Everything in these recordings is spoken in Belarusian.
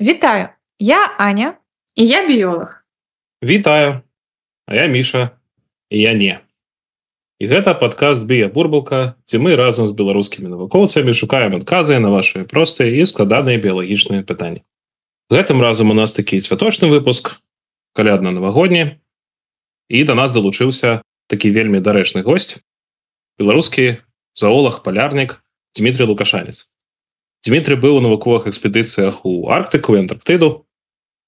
Вітаю. Я Аня. І я біолог. Вітаю. А я міша. Я не і гэта падкаст бія бурбалка ці мы разам з беларускімі навукоўцамі шукаем адказы на ваши простыя і складаныя біялагічныя пытанні. Гэтым разам у нас такі святочны выпуск калядна навагодні і до нас далучыўся такі вельмі дарэчны гость беларускі заолах палярнік Дмітрий лукашанец Дмітрий быў у навуковых экспедыцыях у арктыку і антарктыду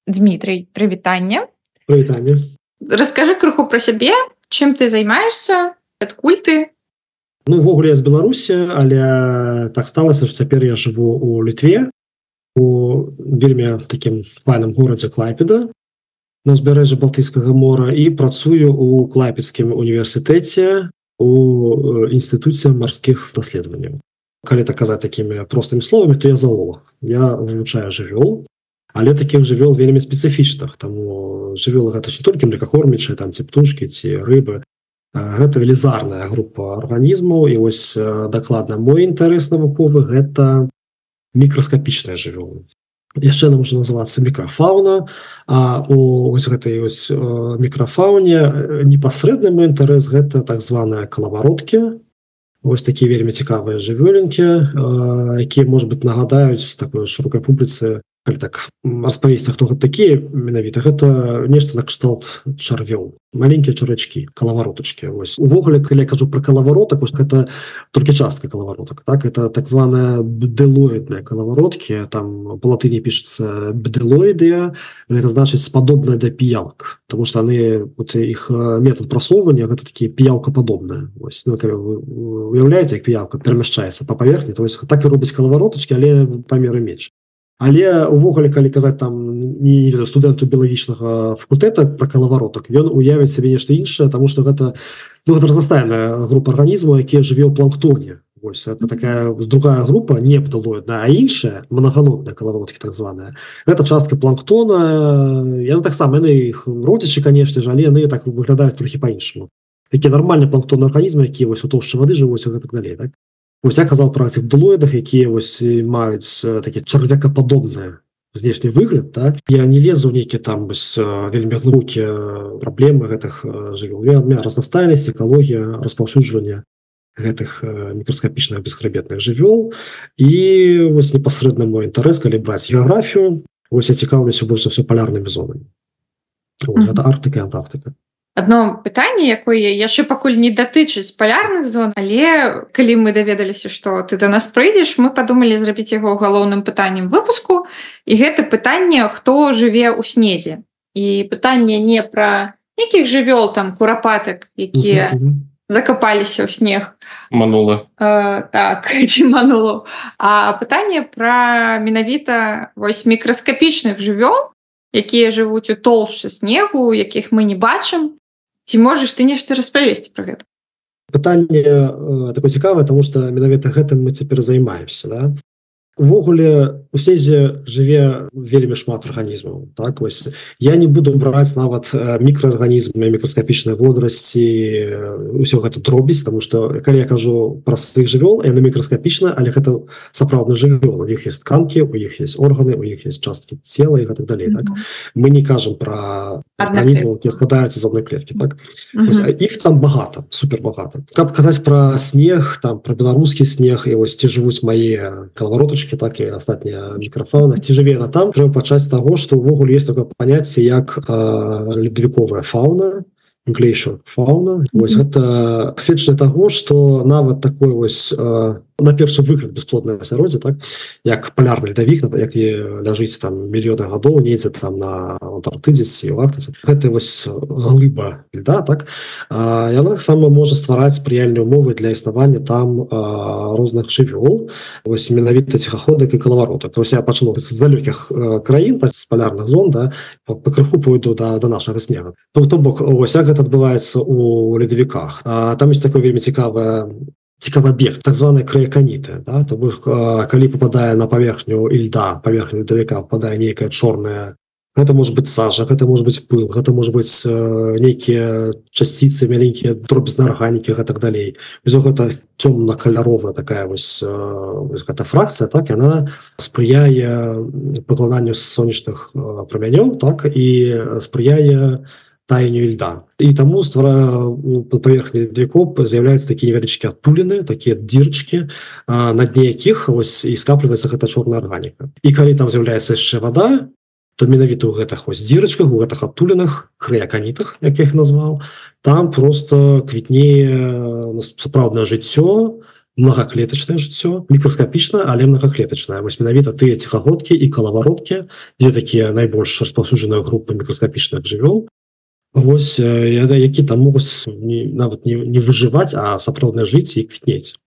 Дмітрий прывітанне прывітанне расскажи крыху про сябе чым ты займаешься адкуль ты нувогуле ну, з беларусі але так сталася что цяпер я живу у літве у вельмі таким файным горадзе клайпеда на узбярэжжа балтыйскага мора і працую у клайпецкім універсітэце у інстытуце марскіх даследаванняў калі так казаць такімі простымі словамі то я заолог я вывучаю жывёл але таких жывёл вельмі спецыфічных. Таму жывёл гэта не толькі млекакормічы там ці птушки ці рыбы. Гэта велізарная група арганізмаў і вось дакладна мой інтарэс навуковы гэта мікраскапічная жывёлы. Яшчэ нам можа называцца мікрафауна а у ось гэтай ось мікрафауне непасрэдны мой інтарэс гэта так званая калавароткі Вось такія вельмі цікавыя жывёленькі, якія может быть нагадаюць такой шырокай публіцы так распавесці хто гэта такія менавіта гэта нешта накшталт чарвёў. Маленькія чарачки калаваротачки ось увогуле калі я кажу про калаваротак гэта толькі частка калаваротак так? Это так званая бделоідная калавароткі там по латыні пишется бедрылоідыя это значыць спадобная да піялак потому что они вот іх метод прасоўвання гэта такие піялка падобная ось ну, уяўляеце як піявка перамяшчаецца по паверхні то есть так і робіць калаваротачки але памеры менш але увогуле калі казаць там не ведаю студэнту біялагічнага факультэта про калаваротак ён уявіць сабе нешта іншае тому что гэта ну, разнастайная група арганізму якія жыве ў планктоне. Вось, это такая другая група не пталоидная а іншая многанотная калаворотки так званая. Это частка планктона я таксама іх родзічы конечно же але яны так выглядаюць трохі по-іншаму такі нармальны планктон арганізм які вось у тоўшчы вады жывуць так далей так Вось я казаў пра цих блоідах якія вось маюць такі чарвяка падобныя знешні выгляд так я не лезу нейкі там вось вельмі глукі праблемы гэтых жывёл. Разнастайнасць экалогія распаўсюджвання гэтых мікраскапічных бесхрабетных жывёл. І вось непасрэдна мой інтарэс калі браць геаграфію ось я цікаўлюся больш за все палярнымі зонамі гэта Арктыка Антарктыка одно пытанне якое яшчэ пакуль не датычыць палярных зон але калі мы даведаліся что ты до нас прыйдзеш мы подумалі зрабіць яго галоўным пытаннем выпуску. І гэта пытанне хто жыве ў снезе. І пытанне не пра якіх жывёл там курапатак якія закапаліся ў снег. Манула. Э, так манула. А пытанне пра менавіта вось мікраскапічных жывёл якія жывуць у толшчы снегу якіх мы не бачым ці можаш ты нешта распавесці про гэта? Пытанне э, такое цікавае тому что менавіта гэтым мы цяпер займаемся да? Увогуле у снезе жыве вельмі шмат арганізмаў так? Вось я не буду браць нават мікраарганізмы мікраскапічнай водрасці ўсё гэта дробіць тому что калі я кажу пра сваіх жывёл яны мікраскапічна але гэта сапраўдны жывёл. У іх есть тканкі у іх есть органы у іх есть часткі цела і так далей так? Мы не кажам про арганізмы які складаюцца з одной клеткі так? Іх там багата супер багата каб казаць про снег там про беларускі снег і вось ці жывуць мае калаваротачы кнопачки так і астатнія мікрафона ці жыве на там трэба пачаць таго што ўвогуле есть такое паняцце як ледавіковая фауна глейшу фауна вось гэта сведчанне таго што нават такой вось на першы выгляд бесплоднае асяроддзе так? Як палярны ледавік які ляжыць там мільёны гадоў недзе там на антарктыдзесі вартаці гэта вось глыба да так? Яна таксама можа ствараць спрыяльныя умовы для існавання там а, розных жывёл вось менавіта ціхаходак і калаварота то я пачну з далёкіх краін так з палярных зон да па крыху пойду да да нашага снега то, то бок ось як гэта адбываецца у ледавіках там есть такое вельмі цікавае цікавы бег так званые краеканіты да? то бок калі попадае на паверхню льда паверхню давіка падае нейкая чорная гэта может быть сажа гэта может быть пыл гэта может быть нейкія часціцы маленькія дробезныя арганікі так далей без гэта цёмна-каляровая такая вось, гэта фракцыя так яна спрыяе пакладанню сонечных прамянёў так і спрыяе таянню льда. І таму ствара паверхні ледвікоп з'яўляюцца такія невялічкі адтуліны такія дзірчкі на дне якіх вось і скапліваецца гэта чорная арганіка і калі там з'яўляецца яшчэ вода то менавіта ў гэтых вось дзірачках у гэтых адтулінах крыяканітах якіх назваў там просто квітнее сапраўднае жыццё многоклетачнае жыццё мікраскапічна але многоклетачная вось менавіта тыя ціхагодкі і калавароткі дзе такія найбольш распаўсюджаныя групы мікраскапічных жывёл Вось які там могуць нават не, не выжываць а сапраўдна жыць і квітнець.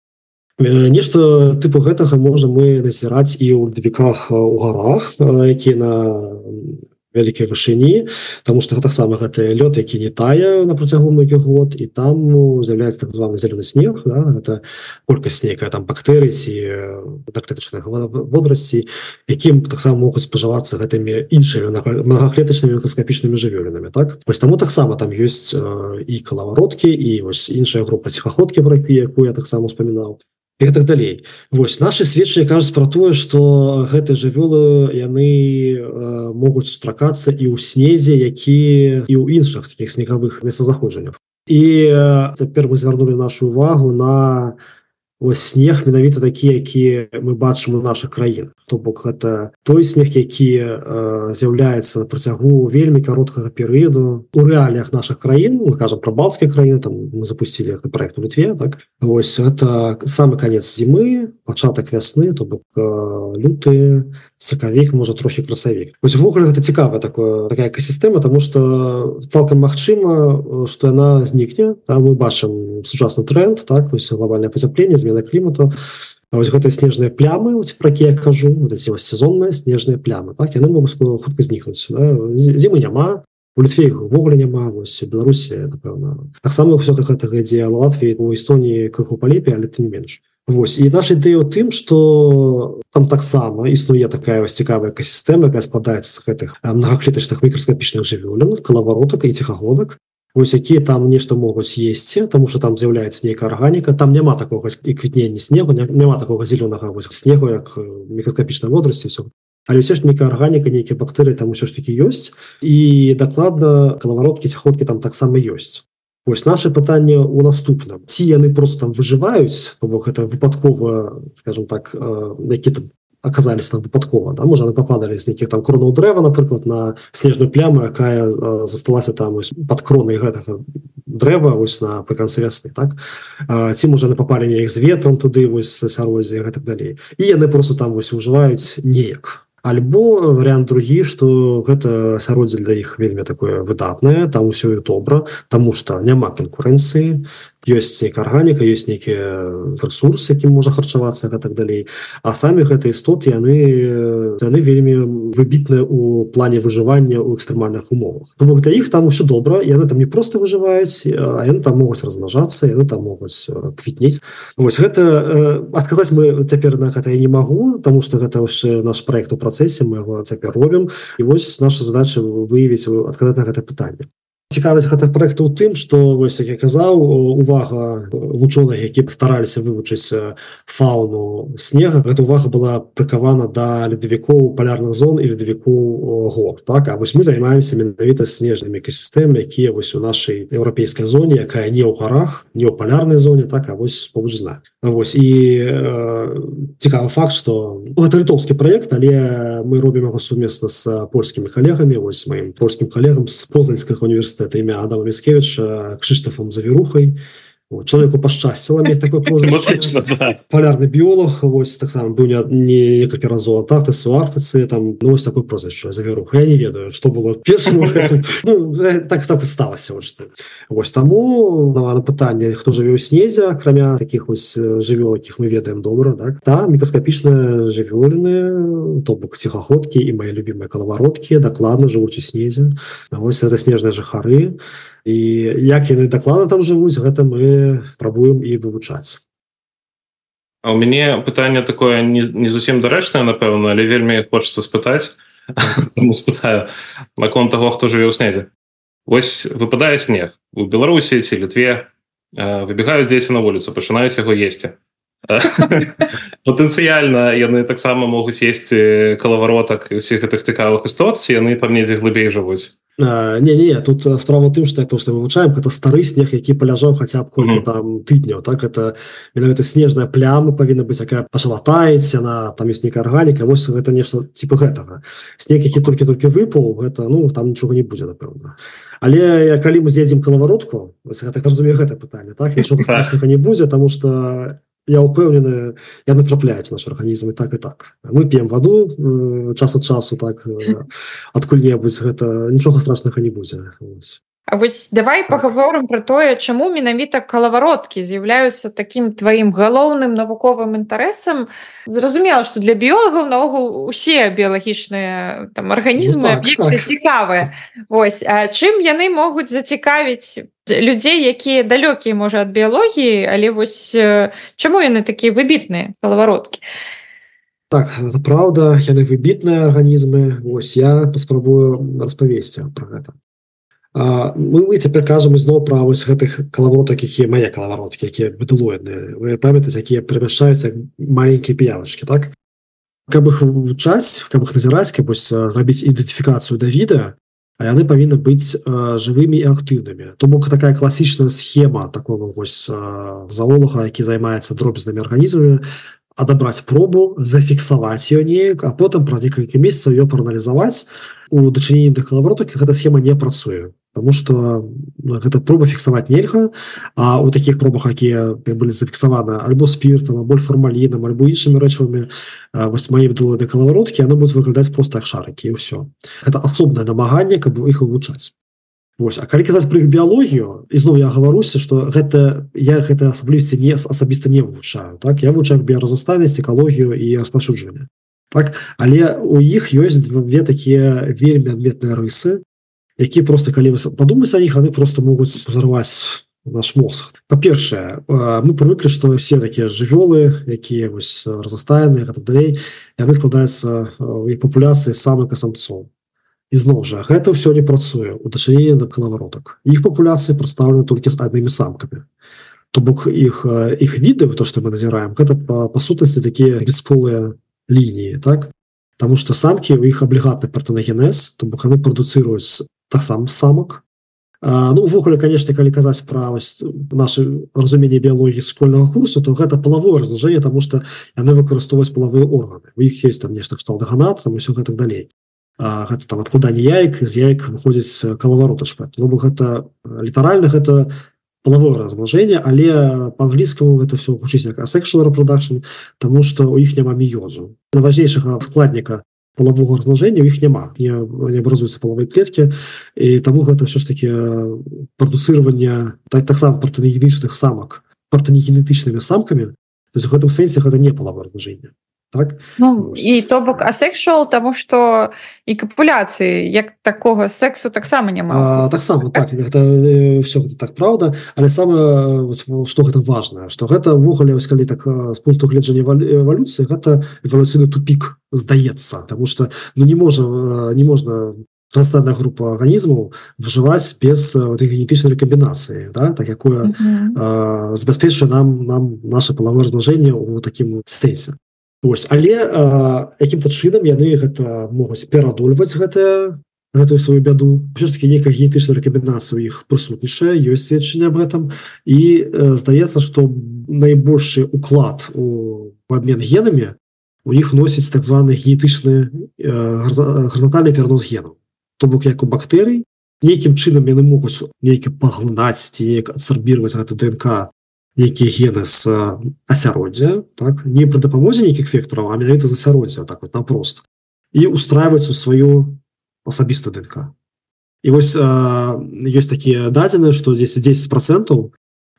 Нешта тыпу гэтага можа мы назіраць і ў льдвіках у гарах якія на вялікай вышыні тому что таксама гэты лёд які не тае на працягу многіх год і там ну, з'яўляецца так званы зелены снег да? это колькасць нейкая там бактэрый ці клетачных водрасці якім таксама могуць спажывацца гэтымі іншымі многоклетачнымі мікроскапічнымі жывёлінамі так вось таму таксама там ёсць і калавароткі і вось іншая група ціхаходкі про якую я таксама успамінаў і так далей. Вось наши сведчыя кажуць про тое что гэты жывёлы яны э, могуць сустракацца і ў снезе які і ў іншых таких снегавых месцазаходжаннях і э, цяпер мы звярнули нашу увагу на ось снег менавіта такі які мы бачым у наших краінах то бок это той снег які э, з'яўляецца на працягу вельмі кароткага перыяду у рэаліях наших краін. Мы кажам про балцкія краіны там мы запустили проект у літве так? Ось это самы конец зімы пачатак вясны то бок э, люты сакавік можа трохі красавік. Ввогуле гэта цікава такое такая экасістэма тому что цалкам магчыма что яна знікне. Там мы бачым сучасны тренд так вось глобальное пацяпленне змена клімату. Ось гэтыя снежныя плямы про якія я кажу вот сезонная снежныя плямы так яны могуць хутка знікнуць да? зімы няма літве ввогуле няма вось беларусі напэўна. Таксама ўсё гэтага ідзе Латвіі у Эстоніі крыху палепе але ты не менш Вось і наша ідэя ў тым что там таксама існуе такая вось цікавая экасістэма якая складаецца з гэтых многоклетачных мікраскапічных жывёлін калаваротак і ціхагодак ось якія там нешта могуць есці тому что там з'яўляецца нейкая арганіка. Там няма такого і квітнення снегу няма такого зеленага снегу як мікраскапічнай водрасці все але все ж нейкая арганіка нейкія бактэрыі там усё ж таки ёсць. І дакладна калавароткі ціходкі там таксама ёсць Вось наше пытанне у наступным ці яны просто там выжываюць то бок это выпадкова скажем так які там оказались там выпадкова да? Можа попадали з нейкіх там кронаў дрэва напрыклад на снежную пляму якая засталася там под кронай гэтага дрэва вось на вясны так? Ці можа на попали неяк з ветром туды вось сяроддзе гэтак далей і яны просто там вось ужываюць неяк альбо вариант другі что гэта асяроддзе для іх вельмі такое выдатнае там усё добра тому что няма конкурэнцыі ёсць нейкая арганіка ёсць нейкія ресурсы якім можа харчавацца гэтак далей. А самі гэтыя істоты яны яны вельмі выбітныя у плане выжывання ў экстрэмальных умовах. Бок для іх там усё добра яны там не просто выжываюць яны там могуць размнажацца яны там могуць квітнець. Вось гэта адказаць мы цяпер на гэта я не магу тому что гэта яшчэ наш проект у працэсе мы его цяпер робім. І вось наша задача выявіць адказаць на гэта пытанне цікавасць гэтых проектаў тым что вось як я казаў увага вучоных які стараліся вывучыць фауну снега эта увага была прыкавана да ледавікоў полярных зон і ледавікоў гор так? А вось мы займаемся менавіта снежнымі экасістэмы якія вось у нашай еўрапейскай зоне якая не ў гарах не ў палярнай зоне так? А вось побач зна. Вось і э, цікавы факт что гэта літоўскі проект але мы робім яго сумесна з польскімі калегамі вось маім польскім калегам з познанскага універсітэта універсітэта імя Адама Міскевіча Кшыштафам завірухай чалавеку пашчасціла мець такой полярны біолог вось таксама быў не некалькі разоў антарктысы у арктыцы там ну, такой прозвішча завірух я не ведаю что было першым ну, так так сталася вось таму на пытанне хто жыве ў снезе акрамя таких вось жывёл якіх мы ведаем добра так? Та мікраскапічныя жывёльны то бок ціхаходкі і мои любимыя калавароткі дакладна жывуць у снезе вось это снежныя жыхары і і як яны даклада там жывуць гэта мы пробуем і вывучаць. У мяне пытанне такое не, не зусім дарэчнае напэўна але вельмі хочется спытаць. Спытаю наконт того хто жыве ў снезе. Вось выпадае снег у беларусі ці літве выбегаюць дзеці на вуліцу пачынаюць яго есці. Патэнцыяльна яны таксама могуць есці калаваротак і ўсіх гэтых цікавых істот яны там недзе глыбей жывуць не не тут справа тым что то что вывучаем это стары снег які паляжаў хаця б колькі mm -hmm. там тыдняў так это менавіта снежная пляма павінна быць якая пашалатаецца на там ёсць нейкая арганіка вось гэта нешта типа гэтага снег які толькі-толькі выпаў гэта ну там нічога не будзе напэўна але калі мы з'едзем калаваротку так разумею гэта пытанне так? Нічога страшнага не будзе тому что я упэўнены яны трапляюць наш арганізм і так і так. Мы п'ем ваду час ад часу так адкуль-небудзь гэта нічога страшнага не будзе. А вось давай паговорым про тое чаму менавіта калавароткі з'яўляюцца таким тваім галоўным навуковым інтарэсам. Зразумела что для біолагаў наогул усе біялагічныя там арганізмы ну, так, так. цікавыя. Вось а чым яны могуць зацікавіць людзей якія далёкія можа ад біялогіі але вось чаму яны такія выбітныя калавароткі? Так это праўда яны выбітныя арганізмы Вось я паспрабую распавесці про гэта. Мы, мы цяпер кажам ізноў пра вось гэтых калавотак якія мае калавароткі якія бытылоідныя вы памятаце якія перамяшчаюцца маленькія п'явачкі так? Каб іх вывучаць каб іх назіраць каб зрабіць ідэнтыфікацыю да відэа а яны павінны быць жывымі і актыўнымі. То бок такая класічная схема такого вось заолага які займаецца дробязнымі арганізмамі адабраць пробу зафіксаваць ее неяк а потым праз некалькі месяцаў ее прааналізаваць у дачыненні да калавротак гэта схема не працуе потому что гэта проба фіксаваць нельга а у таких пробах якія былі зафіксаваны альбо спиртам боль фармалінам альбо іншымі рэчывамі вось мае бдулады калавароткі яны будуць выглядаць просто шарыкі і ўсё это асобнае намаганне каб іх вывучаць Вось, а калі казаць пра біялогію ізноў я гаваруся что гэта я гэта асаблівасці не асабіста не вывучаю так? Я вывучаю біяразастанасць экалогію і распаўсюджванне так? Але у іх ёсць две такія вельмі адметныя рысы які просто калі вы падумаць о іх яны просто могуць зарваць наш мозг. Па-першае мы прывыклі што все такія жывёлы якія вось разастаяныя гэта далей яны складаюцца і папуляцыі самых самцоў ізноў жа гэта ўсё не працуе у дачыненні да калаваротак. Іх папуляцыі прадстаўлены толькі з аднымі самкамі. То бок іх іх віды то што мы назіраем гэта па, па сутнасці такія бесполыя лініі так? Таму што самкі у іх аблігатны партэнагенез то бок яны прадуцыруюць таксам самак. Ну увогуле конечно калі казаць пра наше разуменне біялогіі школьного курсу то гэта палавое размнажэнне тому что яны выкарыстоўваюць палавыя органы. У іх есть там нешта кштал даганат там все гэтак далей. Гэта там адкладанне яек з яек выходзіць калаваротачка ну гэта літаральна гэта палавое размнажэнне але по-англійскаму это все гучыць як sexual reproduction тому что у іх няма міёзу. На важнейшага складніка полового размнажэння іх няма не, не абразуецца половой клетки і таму гэта все ж таки прадуцыраванне так таксама партэнегенічных самак партэнегенетычнымі самкамі то есть в гэтым сэнсе гэта не половое размнажэнне так? Ну, і то бок асексуал тому что і капуляцыі як такого сексу таксама няма таксама так это э, все гэта так правда. Але самое что гэта важно что гэта ввогуле калі так з пункту гледжання эвалюцыі гэта эвалюцыйны тупик здаецца тому что ну не можа не можна трансстадная група арганізмаў выжываць без генетычнай рэкамбінацыі да? так якое забяспечвае нам нам наше палавое размнажэнне у такім сэнсе Вось але якім-то чынам яны гэта могуць перадольваць гэта гэтую сваю бяду. Все-таки некая генетычная рэкамбінацыя іх прысутнічае ёсць сведчанне об этом і здаецца что найбольшы уклад у обмен генамі у іх носіць так званы генетычны гарзантальны перанос генаў. То бок як у бактэрый нейкім чынам яны могуць нейкі паглынаць ці неяк адсарбіваць гэта ДНК нейкія гены з асяроддзя так не пры дапамозе нейкіх вектараў а менавіта з асяроддзя так вот напрост і устраиваюць у сваю асабіста ДНК. І вось ёсць такія дадзеныя што здесь 10 процентаў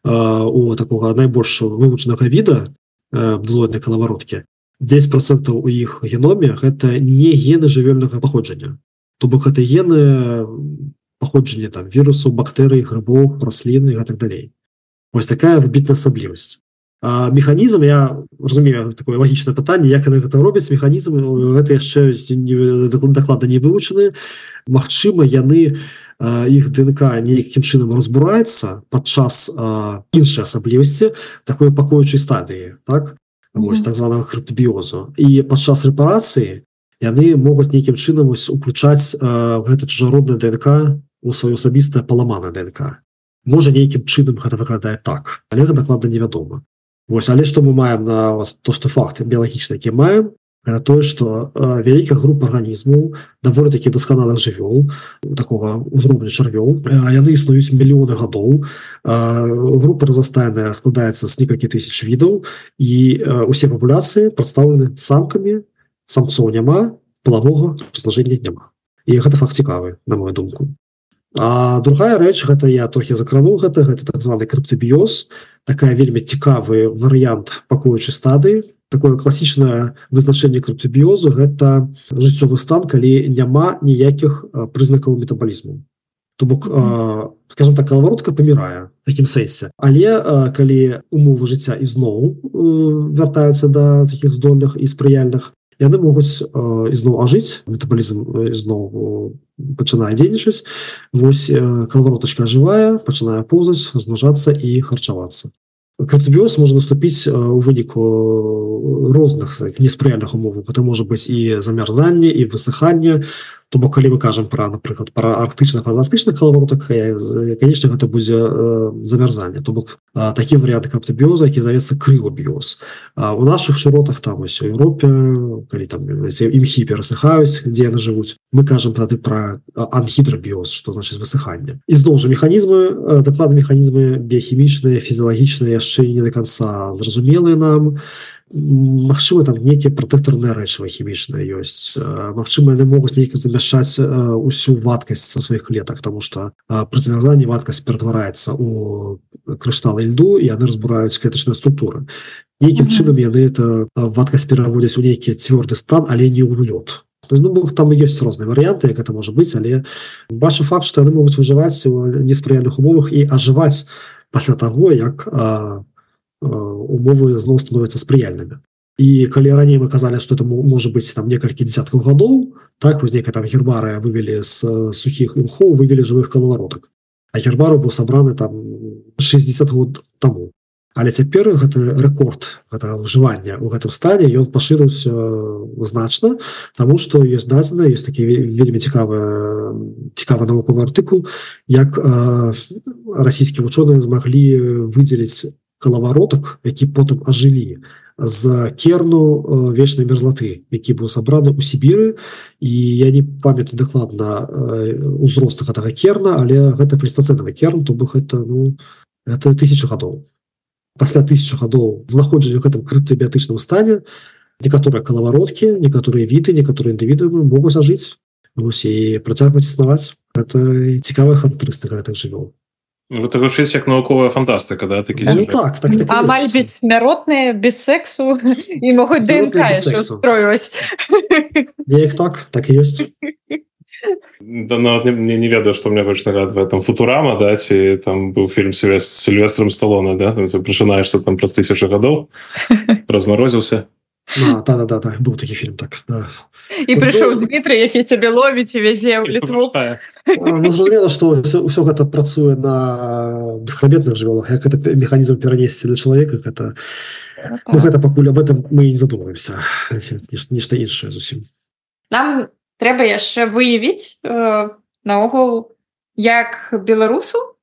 у такога найбольш вывучанага віда блоднай калавароткі 10 процентаў у іх геноме гэта не гены жывёльнага паходжання то бок гэта гены паходжання там вірусу бактэрый грыбоў расліны і так далей Вось такая выбітная асаблівасць механізм я разумею такое лагічнае пытанне як яны гэта робяць механізм гэта яшчэ даклада не вывучаны Магчыма яны іх ДНК нейкім чынам разбураецца падчас іншай асаблівасці такой пакоючай стадыі так? Вось так званого хрыптабіозу і падчас рэпарацыі яны могуць нейкім чынам уключаць гэта чужародная ДНК у сваё асабістае паламана ДНК можа нейкім чынам гэта выглядае так. Але дакладна невядома. Вось але што мы маем на то што факты біялагічна які маем тое што вялікая група арганізмаў даволі такі дасканалых жывёл такога узроўню чарвёў яны існуюць мільёны гадоў. Група разастайная складаецца з некалькі тысяч відаў і усе папуляцыі прадстаўлены самкамі самцоў няма палавога разлажэння няма. І гэта факт цікавы на мою думку А другая рэч гэта я трохі закрануў гэта гэта так званы крыптабіёз такая вельмі цікавы варыянт пакоючай стадыі. Такое класічнае вызначэнне крыптабіозу гэта жыццёвы стан калі няма ніякіх прызнакаў метабалізму. То бок скажем так калаваротка памірае такім сэнсе. Але калі умовы жыцця ізноў вяртаюцца да такіх здольных і спрыяльных яны могуць ізноў ажыць. Метабалізм ізноў пачынае дзейнічаць. Вось калаваротачка жывая пачынае поўзаць змнажацца і харчавацца. Картабіоз можа наступіць у выніку розных неспрыяльных умоваў. Это можа быць і замярзанне і высыханне то бок калі мы кажам пра напрыклад пра арктычных антарктычных калаваротак конечно гэта будзе замярзанне то бок такі варыянты картабіоза які завецца крывабіоз у наших шыротах там ось у Еўропе калі там імхі перасыхаюць дзе яны жывуць мы кажам тады пра анхідрабіоз что значит высыханне і зноў жа механізмы даклады механізмы біяхімічныя фізіалагічныя яшчэ не до конца зразумелыя нам Магчыма там нейкія пратэктарныя рэчывы хімічныя ёсць. Магчыма яны могуць нейка замяшчаць усю вадкасць са сваіх клетак тому что пры замярзанні вадкасць ператвараецца у крышталы льду і яны разбураюць клетачныя структуры. Нейкім чынам яны это вадкасць пераводзяць у нейкі цвёрды стан але не ў лёд. Ну, там ёсць розныя варыянты як это можа быць але бачу факт што яны могуць выжываць у неспрыяльных умовах і ажываць пасля таго як у умовы зноў становятся спрыяльнымі і калі раней мы казалі что это можа быть там некалькі десяткаў гадоў так узнейка там гербары вывели з сухіх імхоў вывели жывых калаваротак а гербару быў сабраны там 60 год тому. Але цяпер гэты рэкорд гэта выжывання у гэтым стане ён пашырыўся значна тому что ёсць дадзена есть такі вельмі цікавы цікавы навуковы артыкул як расійскія вучоныя змаглі выдзеліць калаваротак які потым ажылі з керну вечнай мерзлаты які быў сабраны ў Сібіры і я не памятаю дакладна узрост гэтага керна але гэта прыстацэнавы керн то бок это ну это тысяча гадоў. Пасля тысяча гадоў знаходжання гэтым крыптабіятычным стане некаторыя калавароткі некаторыя віды некаторыя індывідуумы могуць ажыць і працягваць існаваць. Это цікавая характарыстыка гэтых жывёл гэта гучыць як навуковая фантастыка да такі ну, так, так, так амаль смяротныя без сексу і могуць строюваць неяк так так і ёсць да нават не, не, не ведаю што мне больш нагадвае там футурама да ці там быў фільм сельвест сельвестром сталона да прачынаешься там праз тысячу гадоў размарозіўся А, да, да, да, да, быў такі фільм так да. і прыйшоў Дмітрый які цябе ловіць і вязе ў літву ну, зразумела што ўсё гэта працуе на бесхабетных жывёлах як это механізм перанесці для чалавека гэта ну, гэта пакуль об этом мы не задумваемся нешта іншае зусім нам трэба яшчэ выявіць э, наогул як беларусу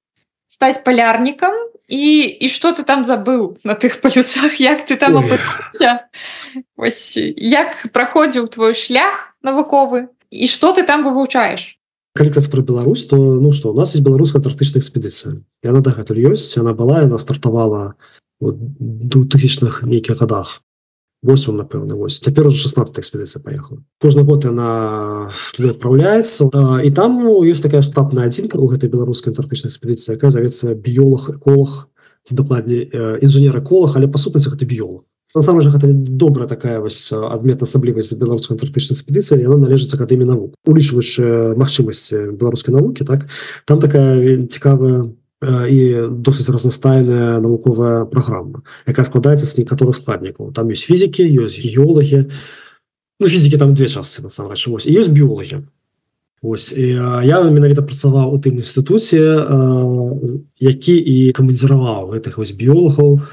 стаць палярнікам і і что ты там забыў на тых палюсах як ты там Ось, як праходзіў твой шлях навуковы і что ты там вывучаеш каліць про Беларусь то ну что у нас есть беларуская артычная экспедыцыя яна дагэтуль ёсць она была яна стартавала двухтысячных нейкіх годах 8 напэўна вось цяпер уже 16 экспедыцыя поехала. Кожны год она отправляется. І там есть такая штатная адзінка у гэтай беларускай антарктычнай экспедыцыі якая завецца біолог эколог ці дакладней інжынер эколог але па сутнасці гэта біолог сам же гэта добра такая вось адметна асаблівасць беларускай антарктычнай экспедыцыі яна належыць акадэмі навук улічваючы магчымасці беларускай навукі так? Там такая цікавая і досыць разнастайная навуковая праграма якая складаецца з некаторых складнікаў. Там ёсць фізікі ёсць геолагі. Ну, фізікі там две частцы насамрэч. Вось ёсць біолагі. Ось і, я менавіта працаваў у тым інстытуце які і камандзіраваў гэтых вось біолагаў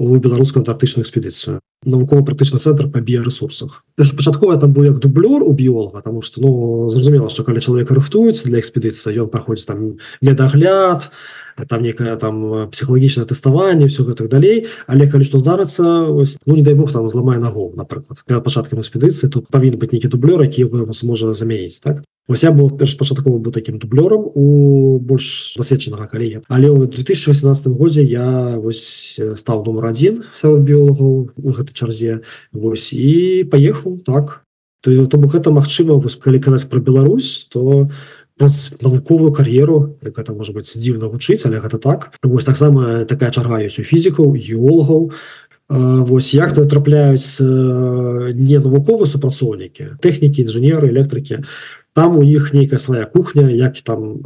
у беларускую антарктычную экспедыцыю. Навукова-практычны цэнтр па біяресурсах пачаткова там быў як дублёр у біолога тому что ну зразумела што калі чалавек рыхтуецца для экспедыцыі ён праходзіць там медагляд там некае там псіхалагічнае тэставанне все гэтак далей. Але калі што здарыцца ну не дай бог там зламае нагу напрыклад перад пачаткам экспедыцыі тут павінен быць нейкі дублёр які можа замяніць так? Ось я был першпачаткова быў таким дублёром у больш дасведчанага калегі але ў 2018 годзе я вось стаў номер один сярод біолагаў у гэтай чарзе. Вось і паехаў так. То, бок гэта магчыма калі казаць про Беларусь то у навуковую кар'еру это может быть дзіўна вучыць але гэта так. Вось таксама такая чарга ёсць у фізікаў геолагаў. Вось як то трапляюць не навуковыя супрацоўнікі тэхнікі інжынеры электрыкі там у іх нейкая свая кухня як там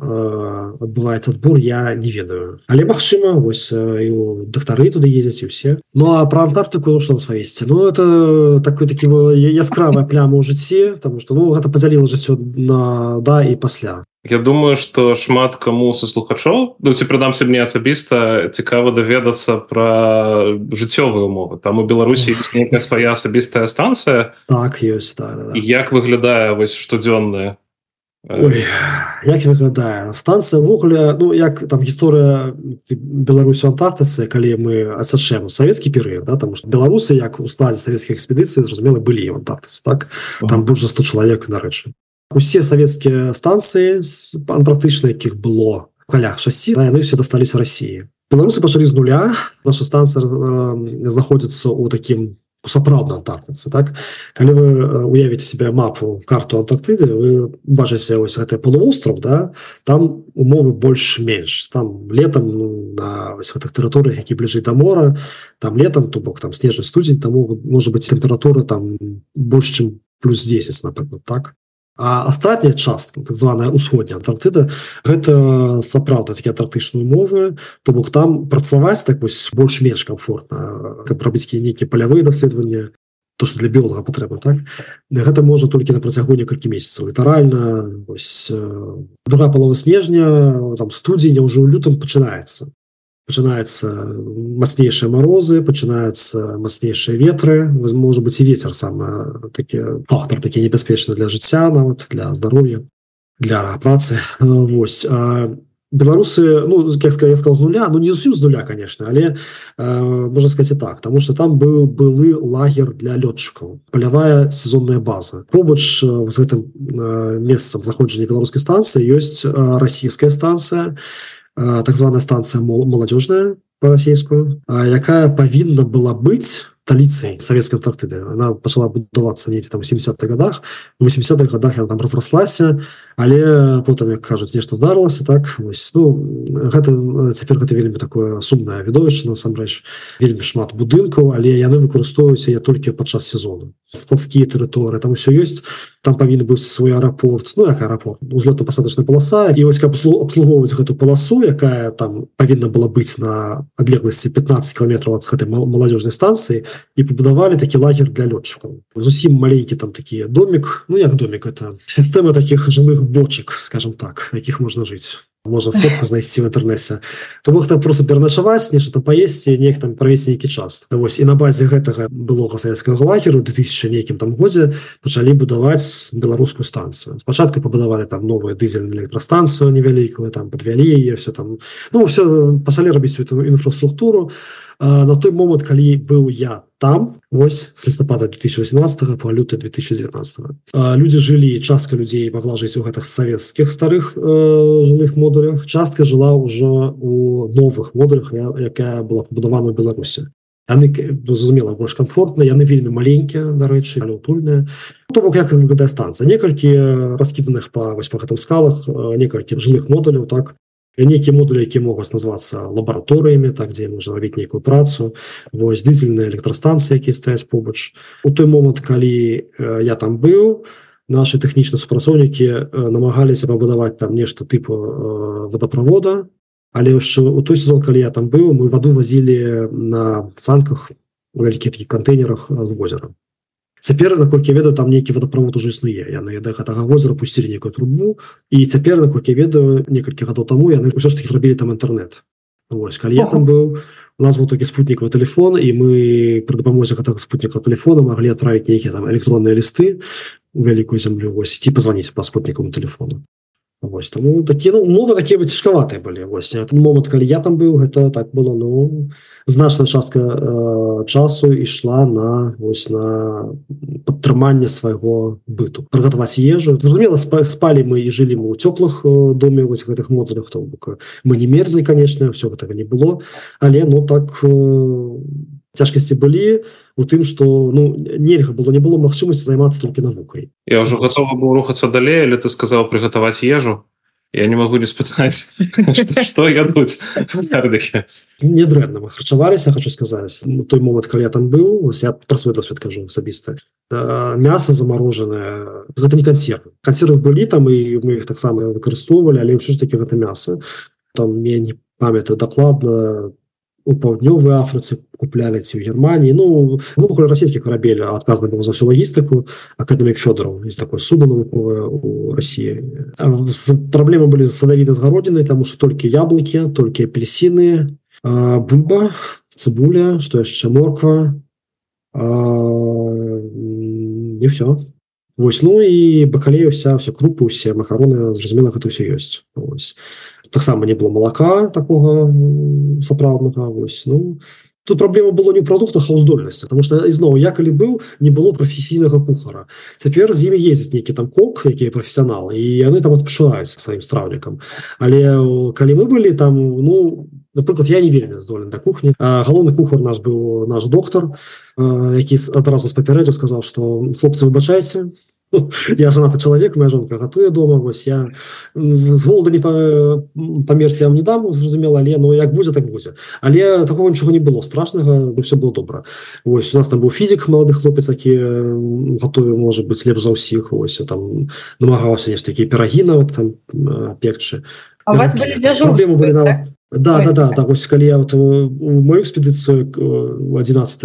адбываецца адбор я не ведаю. Але магчыма вось дактары туды ездзяць і ўсе Ну а пра антарктыку што свавесці Ну это такой такі яскравая пляма ў жыцці там што ну гэта падзяліла жыццё на да і пасля Я думаю что шмат кому са слухачоў ну ці прыдамся мне асабіста цікава даведацца пра жыццёвыя умовы. Там у беларусі нейкая свая асабістая станцыя. Так ёсць да, да, да. як выглядае вось штодзённая? Ой, як выглядае? Станцыя ввогуле ну як там гісторыя беларусю антарктыцы калі мы адсачэм савецкі перыяд да, там что беларусы як у складзе савецкіх экспедыцый зразумела былі антарктыцы так? Там больш за 100 чалавек нарэчы усе савецкія станцыі антарктычна якіх было каля шасі яны все дасталіся Росіі беларусы пачалі з нуля. Наша станцыя знаходзіцца ў такім сапраўдна антарктыцы так? Калі вы уявіце себе мапу карту антарктыды вы бачыце ось гэты полуостров да там умовы больш-менш там летом ну, на гэтых тэрыторыях які бліжэй да мора там летом то бок там снежны студзень там можа быть температура там больш чым плюс 10 напрыклад так А астатняя частка так званая усходняя антарктыда гэта сапраўда такія антарктычныя умовы то бок там працаваць так вось больш-менш комфортна каб рабіць нейкія палявыя даследаванні то что для біолога патрэба так? Гэта можа толькі на працягу некалькі месяцаў. Літаральна другая палова снежня там студзеня ўжо ў лютым пачынаецца пачынаюцца мацнейшыя морозы пачынаюцца мацнейшыя ветры. Можа быть і ветер сам такі фактор такі небяспечны для жыцця нават для здароўя для працы. Вось. Беларусы ну как я сказал з нуля ну не зусім з нуля конечно але можна сказать і так тому что там был былы лагер для лётчыкаў палявая сезонная база. Побач з гэтым месцам заходжання беларускай станцыі ёсць расійская станцыя і так званая станцыя маладзёжная по-расейскую якая павінна была быць столицей советской антарктыды она пачала будавацца недзе там 70-х годах. 80-х годах я там разраслася але потым як кажуць нешта здарылася так вось ну гэта цяпер гэта вельмі такое сумнае відовішча насамрэч вельмі шмат будынкаў але яны выкарыстоўваюцца я толькі падчас сезону. Складскія тэрыторыі там все ёсць там павінны быць свой аэрапорт Ну як аэрапорт узлётна-пасадачная паласа і вось каб обслугоўваць гэту паласу якая там павінна была быць на адлегласці 15 кіметраў ад гэтай маладзёжнай станцыі і пабудавалі такі лагер для лётчыкаў. Зусім маленькі там такі домик ну як домик это сістэма таких жылых бочек скажем так якіх можна жыць можа фотку знайсці в інтэрнэсе то мог там просто пераначаваць нешта там паесці неяк там правесці нейкі час. Вось і на базе гэтага былога савецкага лагеру 2000 нейкім там годзе пачалі будаваць беларускую станцыю спачатку пабудавалі там новую дызельную электрастанцыю невялікую там подвялі яе все там. Ну все пачалі рабіць эту інфраструктуру. На той момант калі быў я там ось с лістапада 2018 по люты 2019 люди жылі частка людзей могла жыць у гэтых савецкіх старых э, жылых модулях. Частка жыла ўжо у новых модулях якая была побудавана в беларусі. Яны зразумела больш комфортна яны вельмі маленькія дарэчы але утульная то бок як выглядае станцыя? Некалькі раскіданых па вось па гэтым скалах некалькі жылых модуляў так нейкія модулі які могуць назвацца лабараторыямі так дзе можна рабіць нейкую працу. Вось дызельная электрастанцыя які стаяць побач у той момант калі я там быў наши тэхнічныя супрацоўнікі намагаліся пабудаваць там нешта тыпу водаправода але яшчэ у той сезон калі я там быў мы ваду вазілі на санках у вялікіх такіх кантэйнерах з возера цяпер наколькі ведаю там нейкі водаправод уже існуе. Яны да гэтага возера пусцілі некую трубу і цяпер наколькі ведаю некалькі гадоў таму яны ўсё ж таки зрабілі там інтэрнет Вось калі я там быў у нас был такі спутнікавы телефон і мы пры дапамозе гэтага спутніка телефона могли отправить нейкія там электронныя лісты у вялікую зямлю. Вось ці позвоніць по спутнікам телефону Вось таму такі ну, умовы такія бы цяжкаватыя былі вось момант калі я там быў гэта так было ну значная частка э, часу ішла на вось на падтрыманне свайго быту прыгатаваць ежу зразумела спалі мы і жылі мы ў цёплых доме вось гэтых модулях то бок мы не мерзлі конечно все гэтага не было але ну так э, цяжкасці былі у тым что ну нельга было не было магчымасці займацца толькі навукай я ўжо готова быў рухацца далей але ты сказал прыгатаваць ежу? Я не могу не спытаць что ядуць недрэнна мы харчаваліся хочу сказаць ну, той момант калі я там быў я про свой досвед кажу асабіста мясо замороженное гэта не консервы. Консервы былі там і мы их таксама выкарыстоўвалі але ўсё ж таки гэта мясо. Там мне не памятаю дакладна у паўднёвай Афрыцы куплялі ці ў Геррманіі ну выбуху расійскіх карабель адказна было за всю лагістыку акадэмік Фёдораў есть такое суда навуковае у Росіі праблемы былі садавіны згародзіны таму што толькі яблыкі толькі апельсіны бульба цыбуля што яшчэ морква не все Вось ну і бакалею вся все крупы усе махароны зразумела гэта ўсё ёсць ось таксама не было малака такого сапраўднага вось ну. Тут праблема было не прадуктах а ўздольнасці потому что ізноў я калі быў не было прафесійнага кухара. Цяпер з імі ездзіць нейкі там кок якія прафесіяналы і яны там адпачуваюць сваім страўнікам але калі мы былі там ну напрыклад я не вельмі здолен да кухні галоўны кухар наш быў наш доктор які адразу з папярэдзю сказаў что хлопцы выбачайце я жанаты чалавек моя жонка гатуе дома вось я з голода не памерці вам не дам зразумела але но як будзе так будзе але такого нічога не было страшнага все было добра ось у нас там быў фізік малады хлопец які готовы можа быть лепш за ўсіх ось там намагаўся нешта такія перагіна вот там пекчы у вас были дзяжуры былі нават да? Да да так вось калі я вот у мою экспедыцыю у 11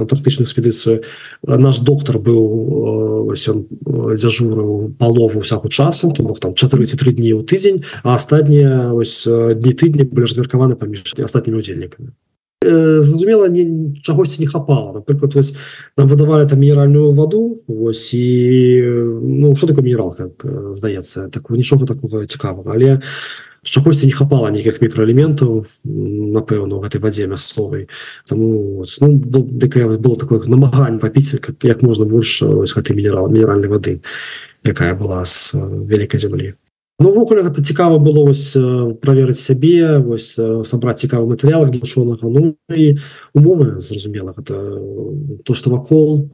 антарктычную экспедыцыю наш доктор быў вось он дзяжурыў палову всяку часам то мог там 43 дні ў тыдзень а астатнія вось дні тыдні былі размеркаваны паміж астатнімі удзельнікамі зразумела не чагосьці не хапала напрыклад вось нам выдавалі там мінеральную ваду вось і ну что такое мінерал как здаецца так нічога такого цікавага але чагосьці не хапала нейкіх мікраэлементаў напэўна у гэтай вадзе мясцовай тому ну, было такое намаганне папіць як можна больш гэтай мінерал мінеральнай вады якая была з вялікай зямлі увогуле гэта цікава было вось праверыць сябе вось сабраць цікавы матэрыял для чонага ну і умовы зразумела гэта то што вакол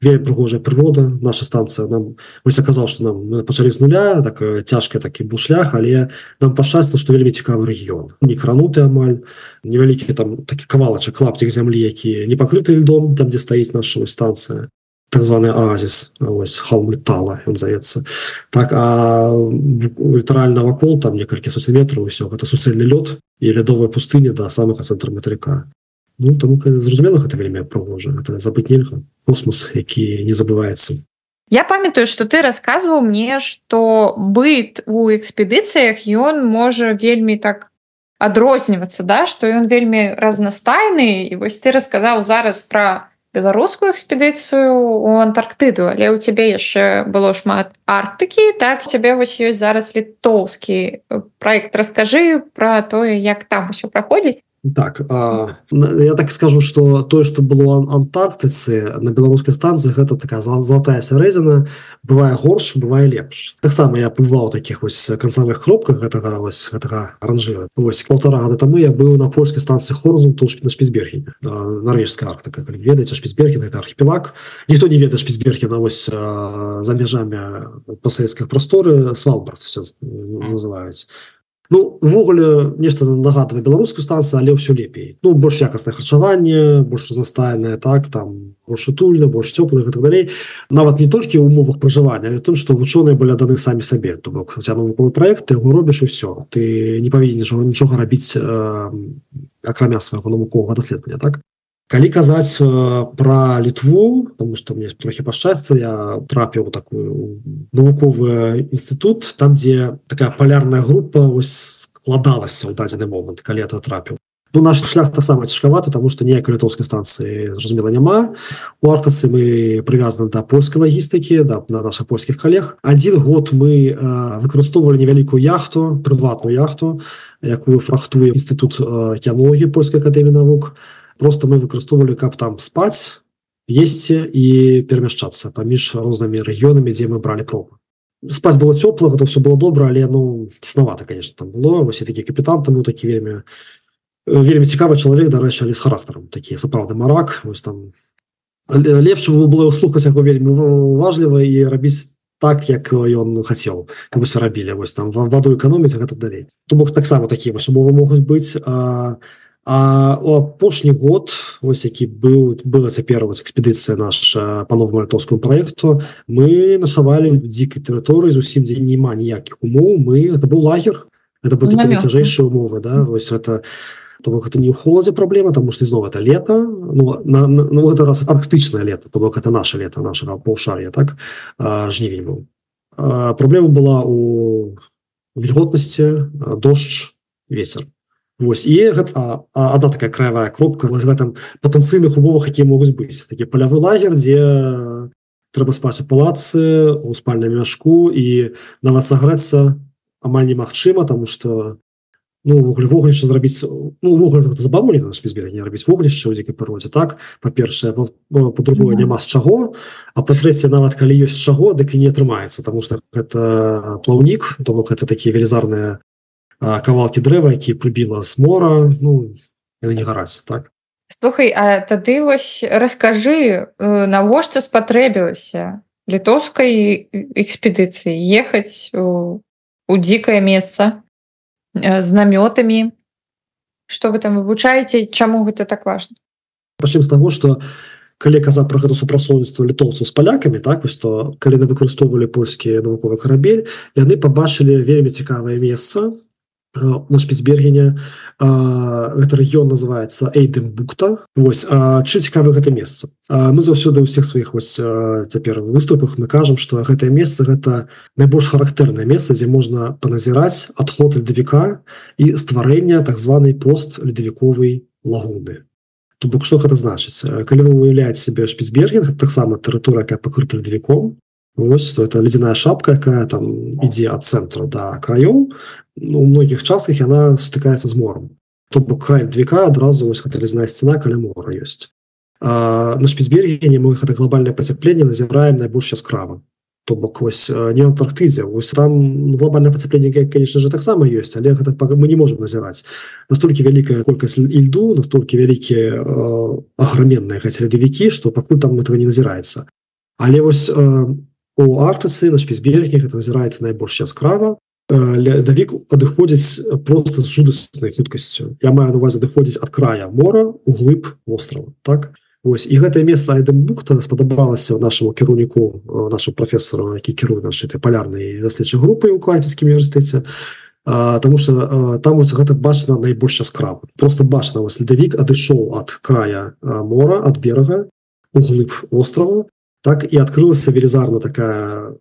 вельмі прыгожая прырода. Наша станцыя нам вось аказал что нам пачалі з нуля так цяжка такі быў шлях але нам пашчасна что вельмі цікавы рэгіён. Не крануты амаль невялікі там такі кавалачак клапцік зямлі які не пакрыты льдом там дзе стаіць наша станцыя так званы азіс ось халмы тала он здаецца так а літаральна вакол там некалькі соц метраў усё гэта суцэльны лёд і лядовая пустыня да самага цэнтра матэрыка Ну таму зразумела гэта вельмі прыгожа гэта забыць нельга космос які не забываецца Я памятаю что ты рассказываў мне что быт у экспедыцыях ён можа вельмі так адрознівацца да что ён вельмі разнастайны і вось ты расказаў зараз про беларускую экспедыцыю у антарктыду але у цябе яшчэ было шмат арктыкі так у цябе вось ёсць зараз літоўскі проект расскажы про тое як там усё праходзіць так а, я так скажу что тое что было антарктыцы на беларускай станцыі гэта такая золотая сярэзіна бывае горш бывае лепш таксама я бываў таких вось канцавых кропках гэтага вось гэтага ранжыра вось полтора года таму я быў на польскай станцыі хорзу тушки на спецберге норвежская арктыка ведаеце шпецберген это архіпелаг ніхто не ведае шпецберген вось за межамі пасавецкіх прасторы свалбард называюць Ну увогуле нешта нагадвае беларускую станцыю але ўсё лепей. Ну больш якаснае харчаванне больш разнастайнае так там больш утульна больш цёплых так далей. Нават не толькі ў умовах пражывання але тым што вучоныя былі даны самі сабе. То бок ця навуковы проект яго робіш і все ты не павінен нічога рабіць э, акрамя свайго навуковага даследавання так калі казаць э, про літву тому что мне трохі пашчасця я трапіў такую навуковы інстытут там дзе такая полярная група складалася ў дадзены момант калі это трапіў. Ну, наш шлях таксама цяжкаваты тому что неяк літоўскай станцыі зразумела няма. У артацы мы прывязаны да польскай лагістыкі да на наших польскіх калег. Один год мы э, выкарыстоўвалі невялікую яхту прыватную яхту якую фрахтуе інстытут э, кіологіі польскай акадэміі навук. а просто мы выкарыстоўвалі каб там спаць есці і перамяшчацца паміж рознымі рэгіёнамі дзе мы бралі пробу спаць было цёпла это все было добра але ну цесновато конечно там было. Вось такі капітан таму такі вельмі вельмі цікавы чалавек дарэчы але з характарам такі сапраўды марак вось там лепш было слухаць яго вельмі важліва і рабіць так як ён хацеў вось рабілі вось там ваду эканоміць гэта далей то бок таксама такія вось умовы могуць быць а А у апошні год. Ось які быў была цяпер вот экспедыцыя наша по новому літоўскому проекту. Мы нашавалі дзікай тэрыторыі зусім дзе няма ніякіх умоў мы это быў лагер это был цяжэйшыя умовы да. Вось это то бок это не ў холадзе праблема тому что ізноў это лето. Ну на, на, на гэта раз арктычнае лето то бок это наше лето нашага паўшар'я так? Жнівень быў праблема была у вільготнасці дождж ветер Вось і гэта одна такая краявая кропка в гэтым патэнцыйных умовах якія могуць быць такі палявы лагер дзе трэба спаць у палацы у спальным мяшку і на вас сагрэцца амаль немагчыма тому что ну вугле вогнішча зрабіць ну забавлена не рабіць вогнішча ў дзікай прыродзе так? Па-першае по-другое няма з чаго а па-трэцяе нават калі ёсць чаго дык і не атрымаецца тому что гэта плаўнік то бок это такія велізарныя кавалкі дрэва які прыбіла з мора ну яны не гараць так? Слухай а тады вось раскажы навошта спатрэбілася літоўскай экспедыцыі ехаць у, у дзікае месца з намётамі что вы там вывучаеце чаму гэта так важно пачым з таго что калі каза про гэта супрацоўніцтва літоўцаў з палякамі так вось то калі на выкарыстоўвалі польскія навуковы карабель яны побачылі вельмі цікавае месца Э, на шпицбергене это рэгіён называется эйдем бухта Вось чым цікавы гэта месца мы заўсёды ўсіх сваіх вось цяпер выступах мы кажам что гэтае месца гэта найбольш характэрнае месца дзе можна паназіраць адход ледавіка і стварэння так званай пост ледавіковай лагуны. То бок что гэта значыць калі вы уяўляеце себе шпицберген таксама тэрыторыя якая пакрыта ледавіком Вось, это ледяная шапка якая там ідзе ад цэнтра да краёў ну, у многіх частках яна сутыкаецца з мором. То бок край двіка адразу вось гэта лізная сцена каля мора ёсць а, на шпіцбергене мы гэта глобальнае пацяпленне назіраем найбольш яскрава то бок вось не антарктызе вось там глобальное пацяпленне конечно же таксама ёсць але гэта мы не можем назіраць настолькі вялікая колькасць ільду настолькі вялікія аграменныя хаця ледавікі што пакуль там этого не назіраецца але вось у артыцы на шпіцберге гэта назіраецца найбольш яскрава ледавік адыходзіць просто з жудаснай хуткасцю. Я маю на увазе адыходзіць ад края мора у глыб вострова так? Ось і гэтае месца айдем бухта спадабалася нашаму кіраўніку нашу прафесору які кіруе наш этой палярнай даследчай групы ў клайпецкім універсітэце. Таму что там вот гэта бачна найбольш яскрава. Просто бачна вас ледавік адышоў ад края мора ад берага у глыб острова так? І адкрылася велізарна такая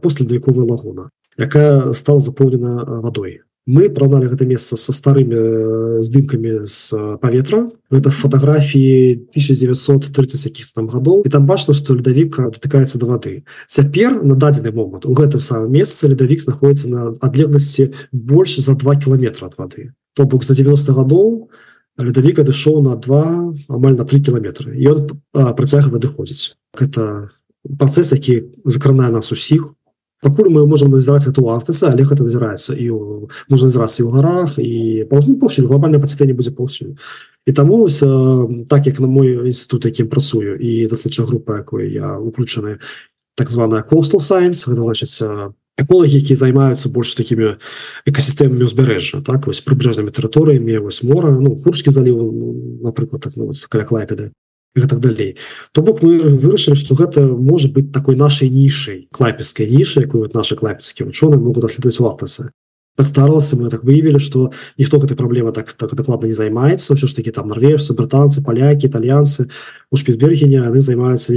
последавіковая лагуна якая стала запоўнена вадой мы праналі гэта месца со старымі здымкамі з паветра это фотографіі 1930 якіх там гадоў і там бачна что ледавік датыкаецца до вады цяпер на дадзены момант у гэтым самом месцы ледавік знаходіцца на адлегласці больш за два кіламетра от вады то бок за 90 гадоў ледавік адышоў на два амаль на три кіламетры ён працягва выходзіць это працэс які закранае нас усіх у пакуль мы можем назіраць эту артыса але гэта назіраецца і можна назірацца і ў гарах і паўсюль глобальное пацяпленне будзе паўсюль. І таму так як на мой інстытут якім працую і даследча група якой я уключаны так званая coastal science гэта значыць эколагі якія займаюцца больш такімі экасістэмамі ўзбярэжжа так вось прыбяжнымі тэрыторыямі вось мора ну курскі заліў напрыклад так, ну, каля клайпеды так далей то бок мы вырашылі что гэта может быть такой нашай нішай клайпецкай нішы якую вот наши клайпецкія вучоны могут даследаваць вартасы так старался мы так выявілі что ніхто гэтай праблема так так дакладна не займаецца. Все ж таки там норвежцы брытанцы палякі італьянцы у шпідбергене яны займаюцца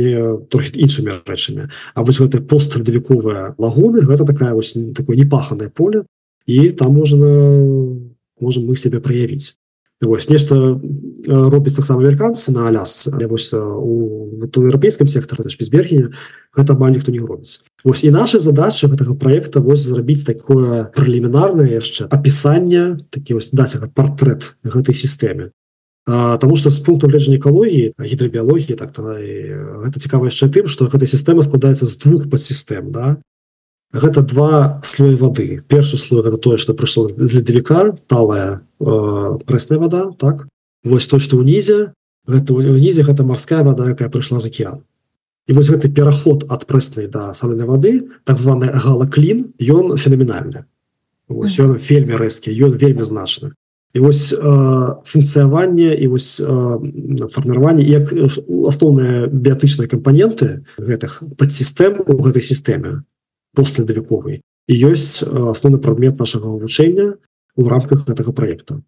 трохі іншымі рэчамі. А вось гэты пострадавіковыя лагуны гэта такая вось такое непаханае поле і там можна можем мы себе праявіць Вось нешта робіць таксама амерыканцы на алясцы але вось у еўрапейскім сектары шпізбергене гэта амаль ніхто не робіць Вось і наша задача гэтага проекта вось зрабіць такое прэлімінарнае яшчэ апісанне такі вось даць партрэт гэтай сістэме Таму што з пункту гледжання экалогіі гідрабіялогіі так гэта цікава яшчэ тым што гэта сістэма складаецца з двух падсістэм да гэта два слоі воды першы слой это тое что прыйшло з ледавіка талая э, прэсная вода так? Вось то что унізе гэта унізе гэта морская вода якая прыйшла з океан і вось гэты пераход ад прэснай да саленай воды так званая галаклін ён фенаменальны ён mm -hmm. вельмі рэзкі ён вельмі значны. І вось э, функцыяванне і вось э, фарміраванне як асноўныя біятычныя кампаненты гэтых падсістэм у гэтай сістэме постледавіковай і ёсць асноўны прадмет нашага вывучэння у рамках гэтага проекта.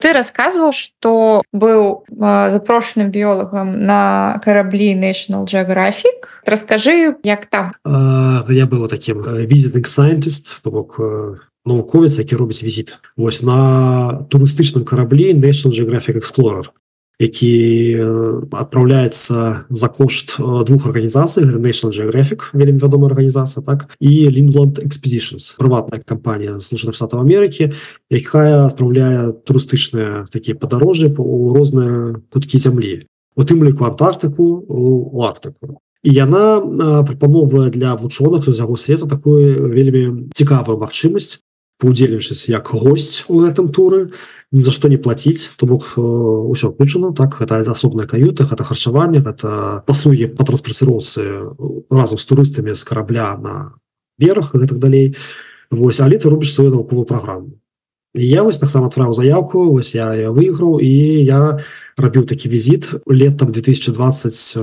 Ты рассказываў что быў запрошаным біолагам на караблі national geographic. Расскажы як там? А, я быў таким візітинг сайентист то бок навуковец які робіць візіт вось на турыстычным караблі national geographic explorer які адпраўляецца за кошт двух арганізацый national geographic вельмі вядомая арганізацыя так і лінланд expeditions прыватная кампанія служных штатаў Амерыкі якая адпраўляе турыстычныя такія падарожжы у розныя куткі зямлі у тым ліку антарктыку у арктыку і яна прапановвае для вучоных з яго света такую вельмі цікавую магчымасць удзельнічаць як госць у гэтым туры ні за што не плаціць то бок ўсё включана так гэта асобная каюта гэта харчаванне гэта паслугі по транспарціроўцы разам з турыстамі з карабля на берах гэтак далей. Вось але ты робіш сваю навуковую праграму. Я вось таксама адправіў заявку вось я, я выйграў і я рабіў такі візіт летом 2020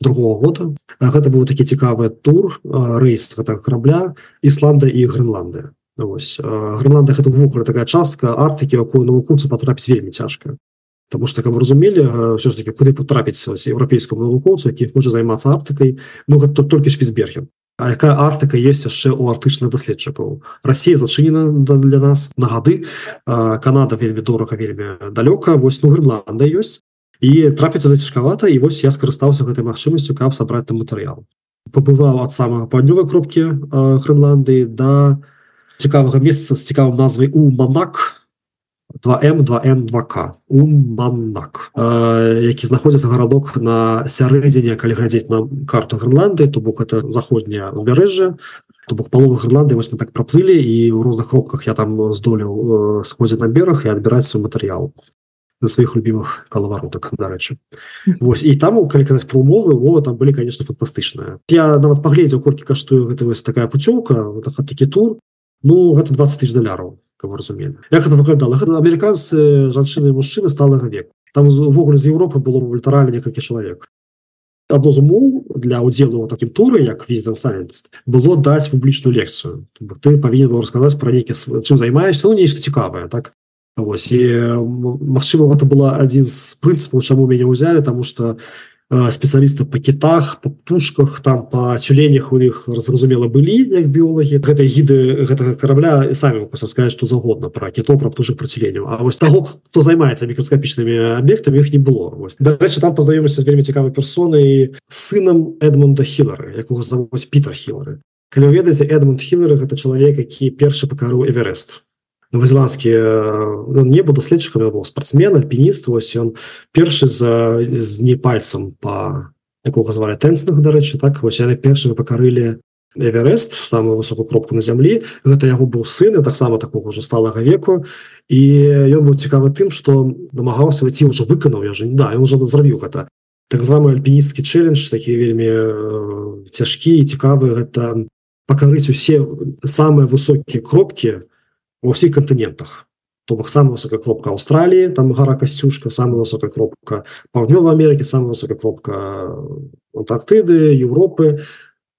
другого года. Гэта быў такі цікавы тур рэйс гэтага карабля Ісланда і Грэнландыя Вось Грэнланда гэта ввогуле такая частка артыкі якую навукоўцу патрапіць вельмі цяжка Таму што каб разумелі ўсё ж таки куды патрапіць еўрапейскому навукоўцу які хоча займацца артыкай Ну гэта тут толькі шпіцберген А якая артыка есть яшчэ у артычных даследчыкаў Росія зачынена для нас на гады Канада вельмі дорага вельмі далёка вось ну Грэнланда ёсць і трапіць туды цяжкавата і вось я скарыстаўся гэтай магчымасцю каб сабраць там матэрыял пабываў ад самага паўднёвай кропкі Грэнландыі да до цікавага месца з цікавым назвай у манак 2м 2н 2к у манак які знаходзіцца гарадок на сярэдзіне калі глядзець на карту Грэнланды то бок это заходняе убярэжжа то бок паловы Грэнланды вось мы так праплылі і ў розных кропках я там здолеў сходзіць на бераг і адбіраць свой матэрыял на сваіх любімых калаваротак дарэчы Вось і там калі казаць про умовы умовы там былі конечно фантастычныя я нават паглядзеў колькі каштую гэта вось такая путёўка такі тур Ну гэта 20 тысяч даляраў каб разумелі. Як это выглядала? Гэта амерыканцы жанчыны мужчыны сталага век там увогуле з Еўропы было вольтаралі некалькі чалавек. Адно з умоў для удзелу такім туры як візітан сайентст было даць публічную лекцыю. Ты павінен быў расказаць пра нейкі чым займаешься ну нешта цікавае так? Вось і Мачыма гэта была адзін з прынцыпаў чаму мяне ўзялі тому что спецыялістаў па кітах по птушках там по цюленях у іх зразумела былі як біолагі гэтай гіды гэтага карабля і самі сказаць што загодна пра кіто пра птушак процеленню А вось таго хто займаецца мікраскапічнымі аб'ектамі іх не было дарэчы там пазнаёмся з вельмі цікавай персонай сынам Эдмунда хілары якога завось Пітер хілары калі ведаеце Эдмунд хілары гэта чалавек які першы пакарыў эверест новозеландскі ну, не буду даследчыкам быў спортсмен альпініст вось ён першы за з не пальцам по якога звалі тэнсных дарэчы так вось яны першымі пакарылі эверест самую высокую кропку на зямлі гэта яго быў сын таксама такого ўжо сталага веку. І ён быў цікавы тым што намагаўся выйти ўжо выканаў я же да ён уже зрабіў гэта. Так званы альпіністскі чэлендж такі вельмі цяжкі і цікавы гэта пакарыць усе самыя высокія кропкі ва ўсіх кантынентах. То бок самая высокая кропка Аўстраліі там гора касцюшка самая высокая кропка паўднёва Америки самая высокая кропка Антарктыды Европы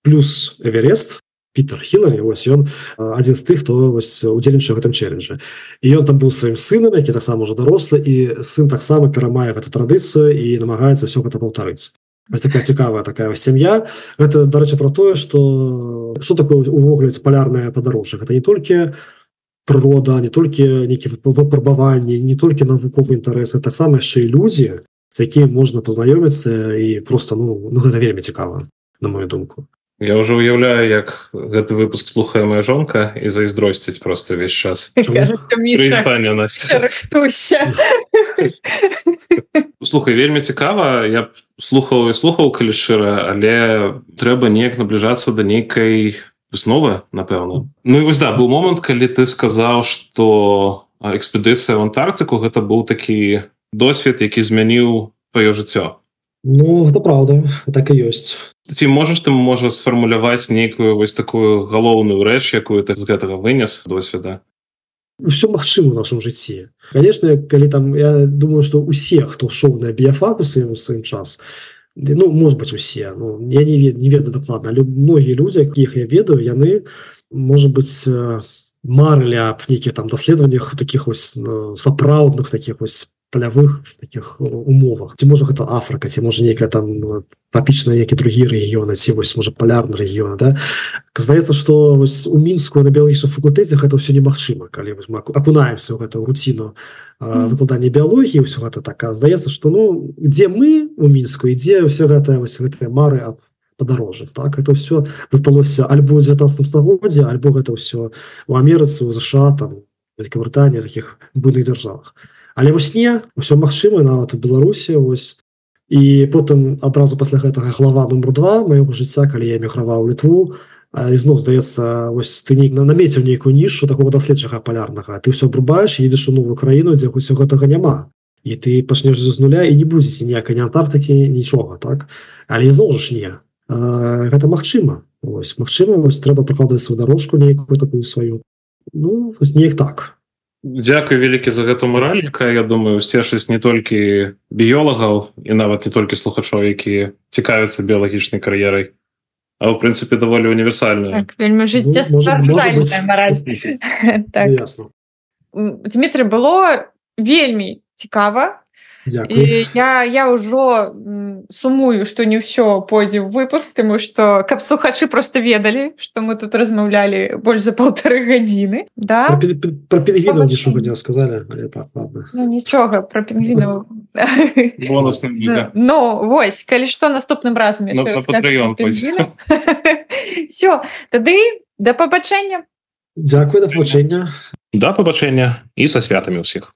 плюс Эверест. Пітер Хіллари ось ён адзін з тых хто удзельнічае гэтым челленджа і ён там быў сваім сынам які таксама ўжо дарослы і сын таксама перамае гэту традыцыю і намагаецца все гэта паўтарыць. Вось такая цікавая такая сям'я. Гэта дарэчы про тое что что такое увогуле палярная падарожжа. Гэта не толькі прырода не толькі нейкі выпрабаванні не толькі навуковы інтарэсы таксама яшчэ і людзі з якімі можна пазнаёміцца і просто ну, ну гэта вельмі цікава на мою думку. Я уже уяўляю як гэты выпуск слухае моя жонка і зайздросціць просто весь час. Слухай вельмі цікава. Я слухаў і слухаў калі шчыра але трэба неяк набліжацца да нейкай высновы напэўна Ну і вось да быў момант калі ты сказаў что экспедыцыя в антарктыку гэта быў такі досвед які змяніў твоё жыццё Ну гэта правда так і ёсць. Ці можаш ты можа сфармуляваць нейкую вось такую галоўную рэч якую ты з гэтага вынес досведа все магчыма в нашем жыцці. Конечно калі там я думаю что усе хто шоў на біяфакусы у сваім час то ну может быть усе ну, я не не ведаю дакладна многія людзі якіх я ведаю яны может быть марылі аб нейкіх там даследаваннях таких вось ну, сапраўдных таких вось палявых таких умовах. Ці можа гэта Афрыка ці можа нейкая там папічна які другія рэгіёны ці вось можа палярны рэгіён да? Здаецца что вось у мінску на біялагічным факультэце гэта все немагчыма калі мы акунаемся ў гэтую руціну выкладанне біялогіі ўсё гэта так здаецца что ну дзе мы у мінску ідзе все гэта вось гэтыя мары аб падарожжах так? Это все дасталося альбо ў 19 стагоддзе альбо гэта ўсё у Амерыцы у ЗША там Великабрытанія таких буйных дзяржавах але вось не ўсё магчыма нават у беларусі ось і потым адразу пасля гэтага глава нумар два моего жыцця калі я эміграваў літву ізноў здаецца вось ты не намеціў нейкую нішу такого даследчага палярнага. Ты ўсё брубаеш едзеш у новую краіну дзе усё гэтага няма. І ты пачнеш з нуля і не будзеце ніякай не антарктыкі нічога так? Але ізноў ж не. Гэта магчыма. Ось магчыма вось трэба прыкладаць сваю дорожку нейкую такую сваю. Ну неяк так Дякую вялікі за гэту мораль якая я думаю сцешыць не толькі біёлагаў і нават не толькі слухачоў які цікавяцца біялагічнай кар'ерай а ў прынцыпе даволі універсальна так, вельмі жыцця ну, так. Дмітрий было вельмі цікава я я ўжо сумую что не ўсё пойдзе ў выпуск тому что каб слухачы просто ведалі что мы тут размаўлялі больш за полторы гадзіны да. Про пінгвіну нічога не сказали так, ну, нічога про пінгвіну Ну вось калі што наступным разам все тады да пабачэння Дякую да пабачэння да пабачэння і са святамі ўсіх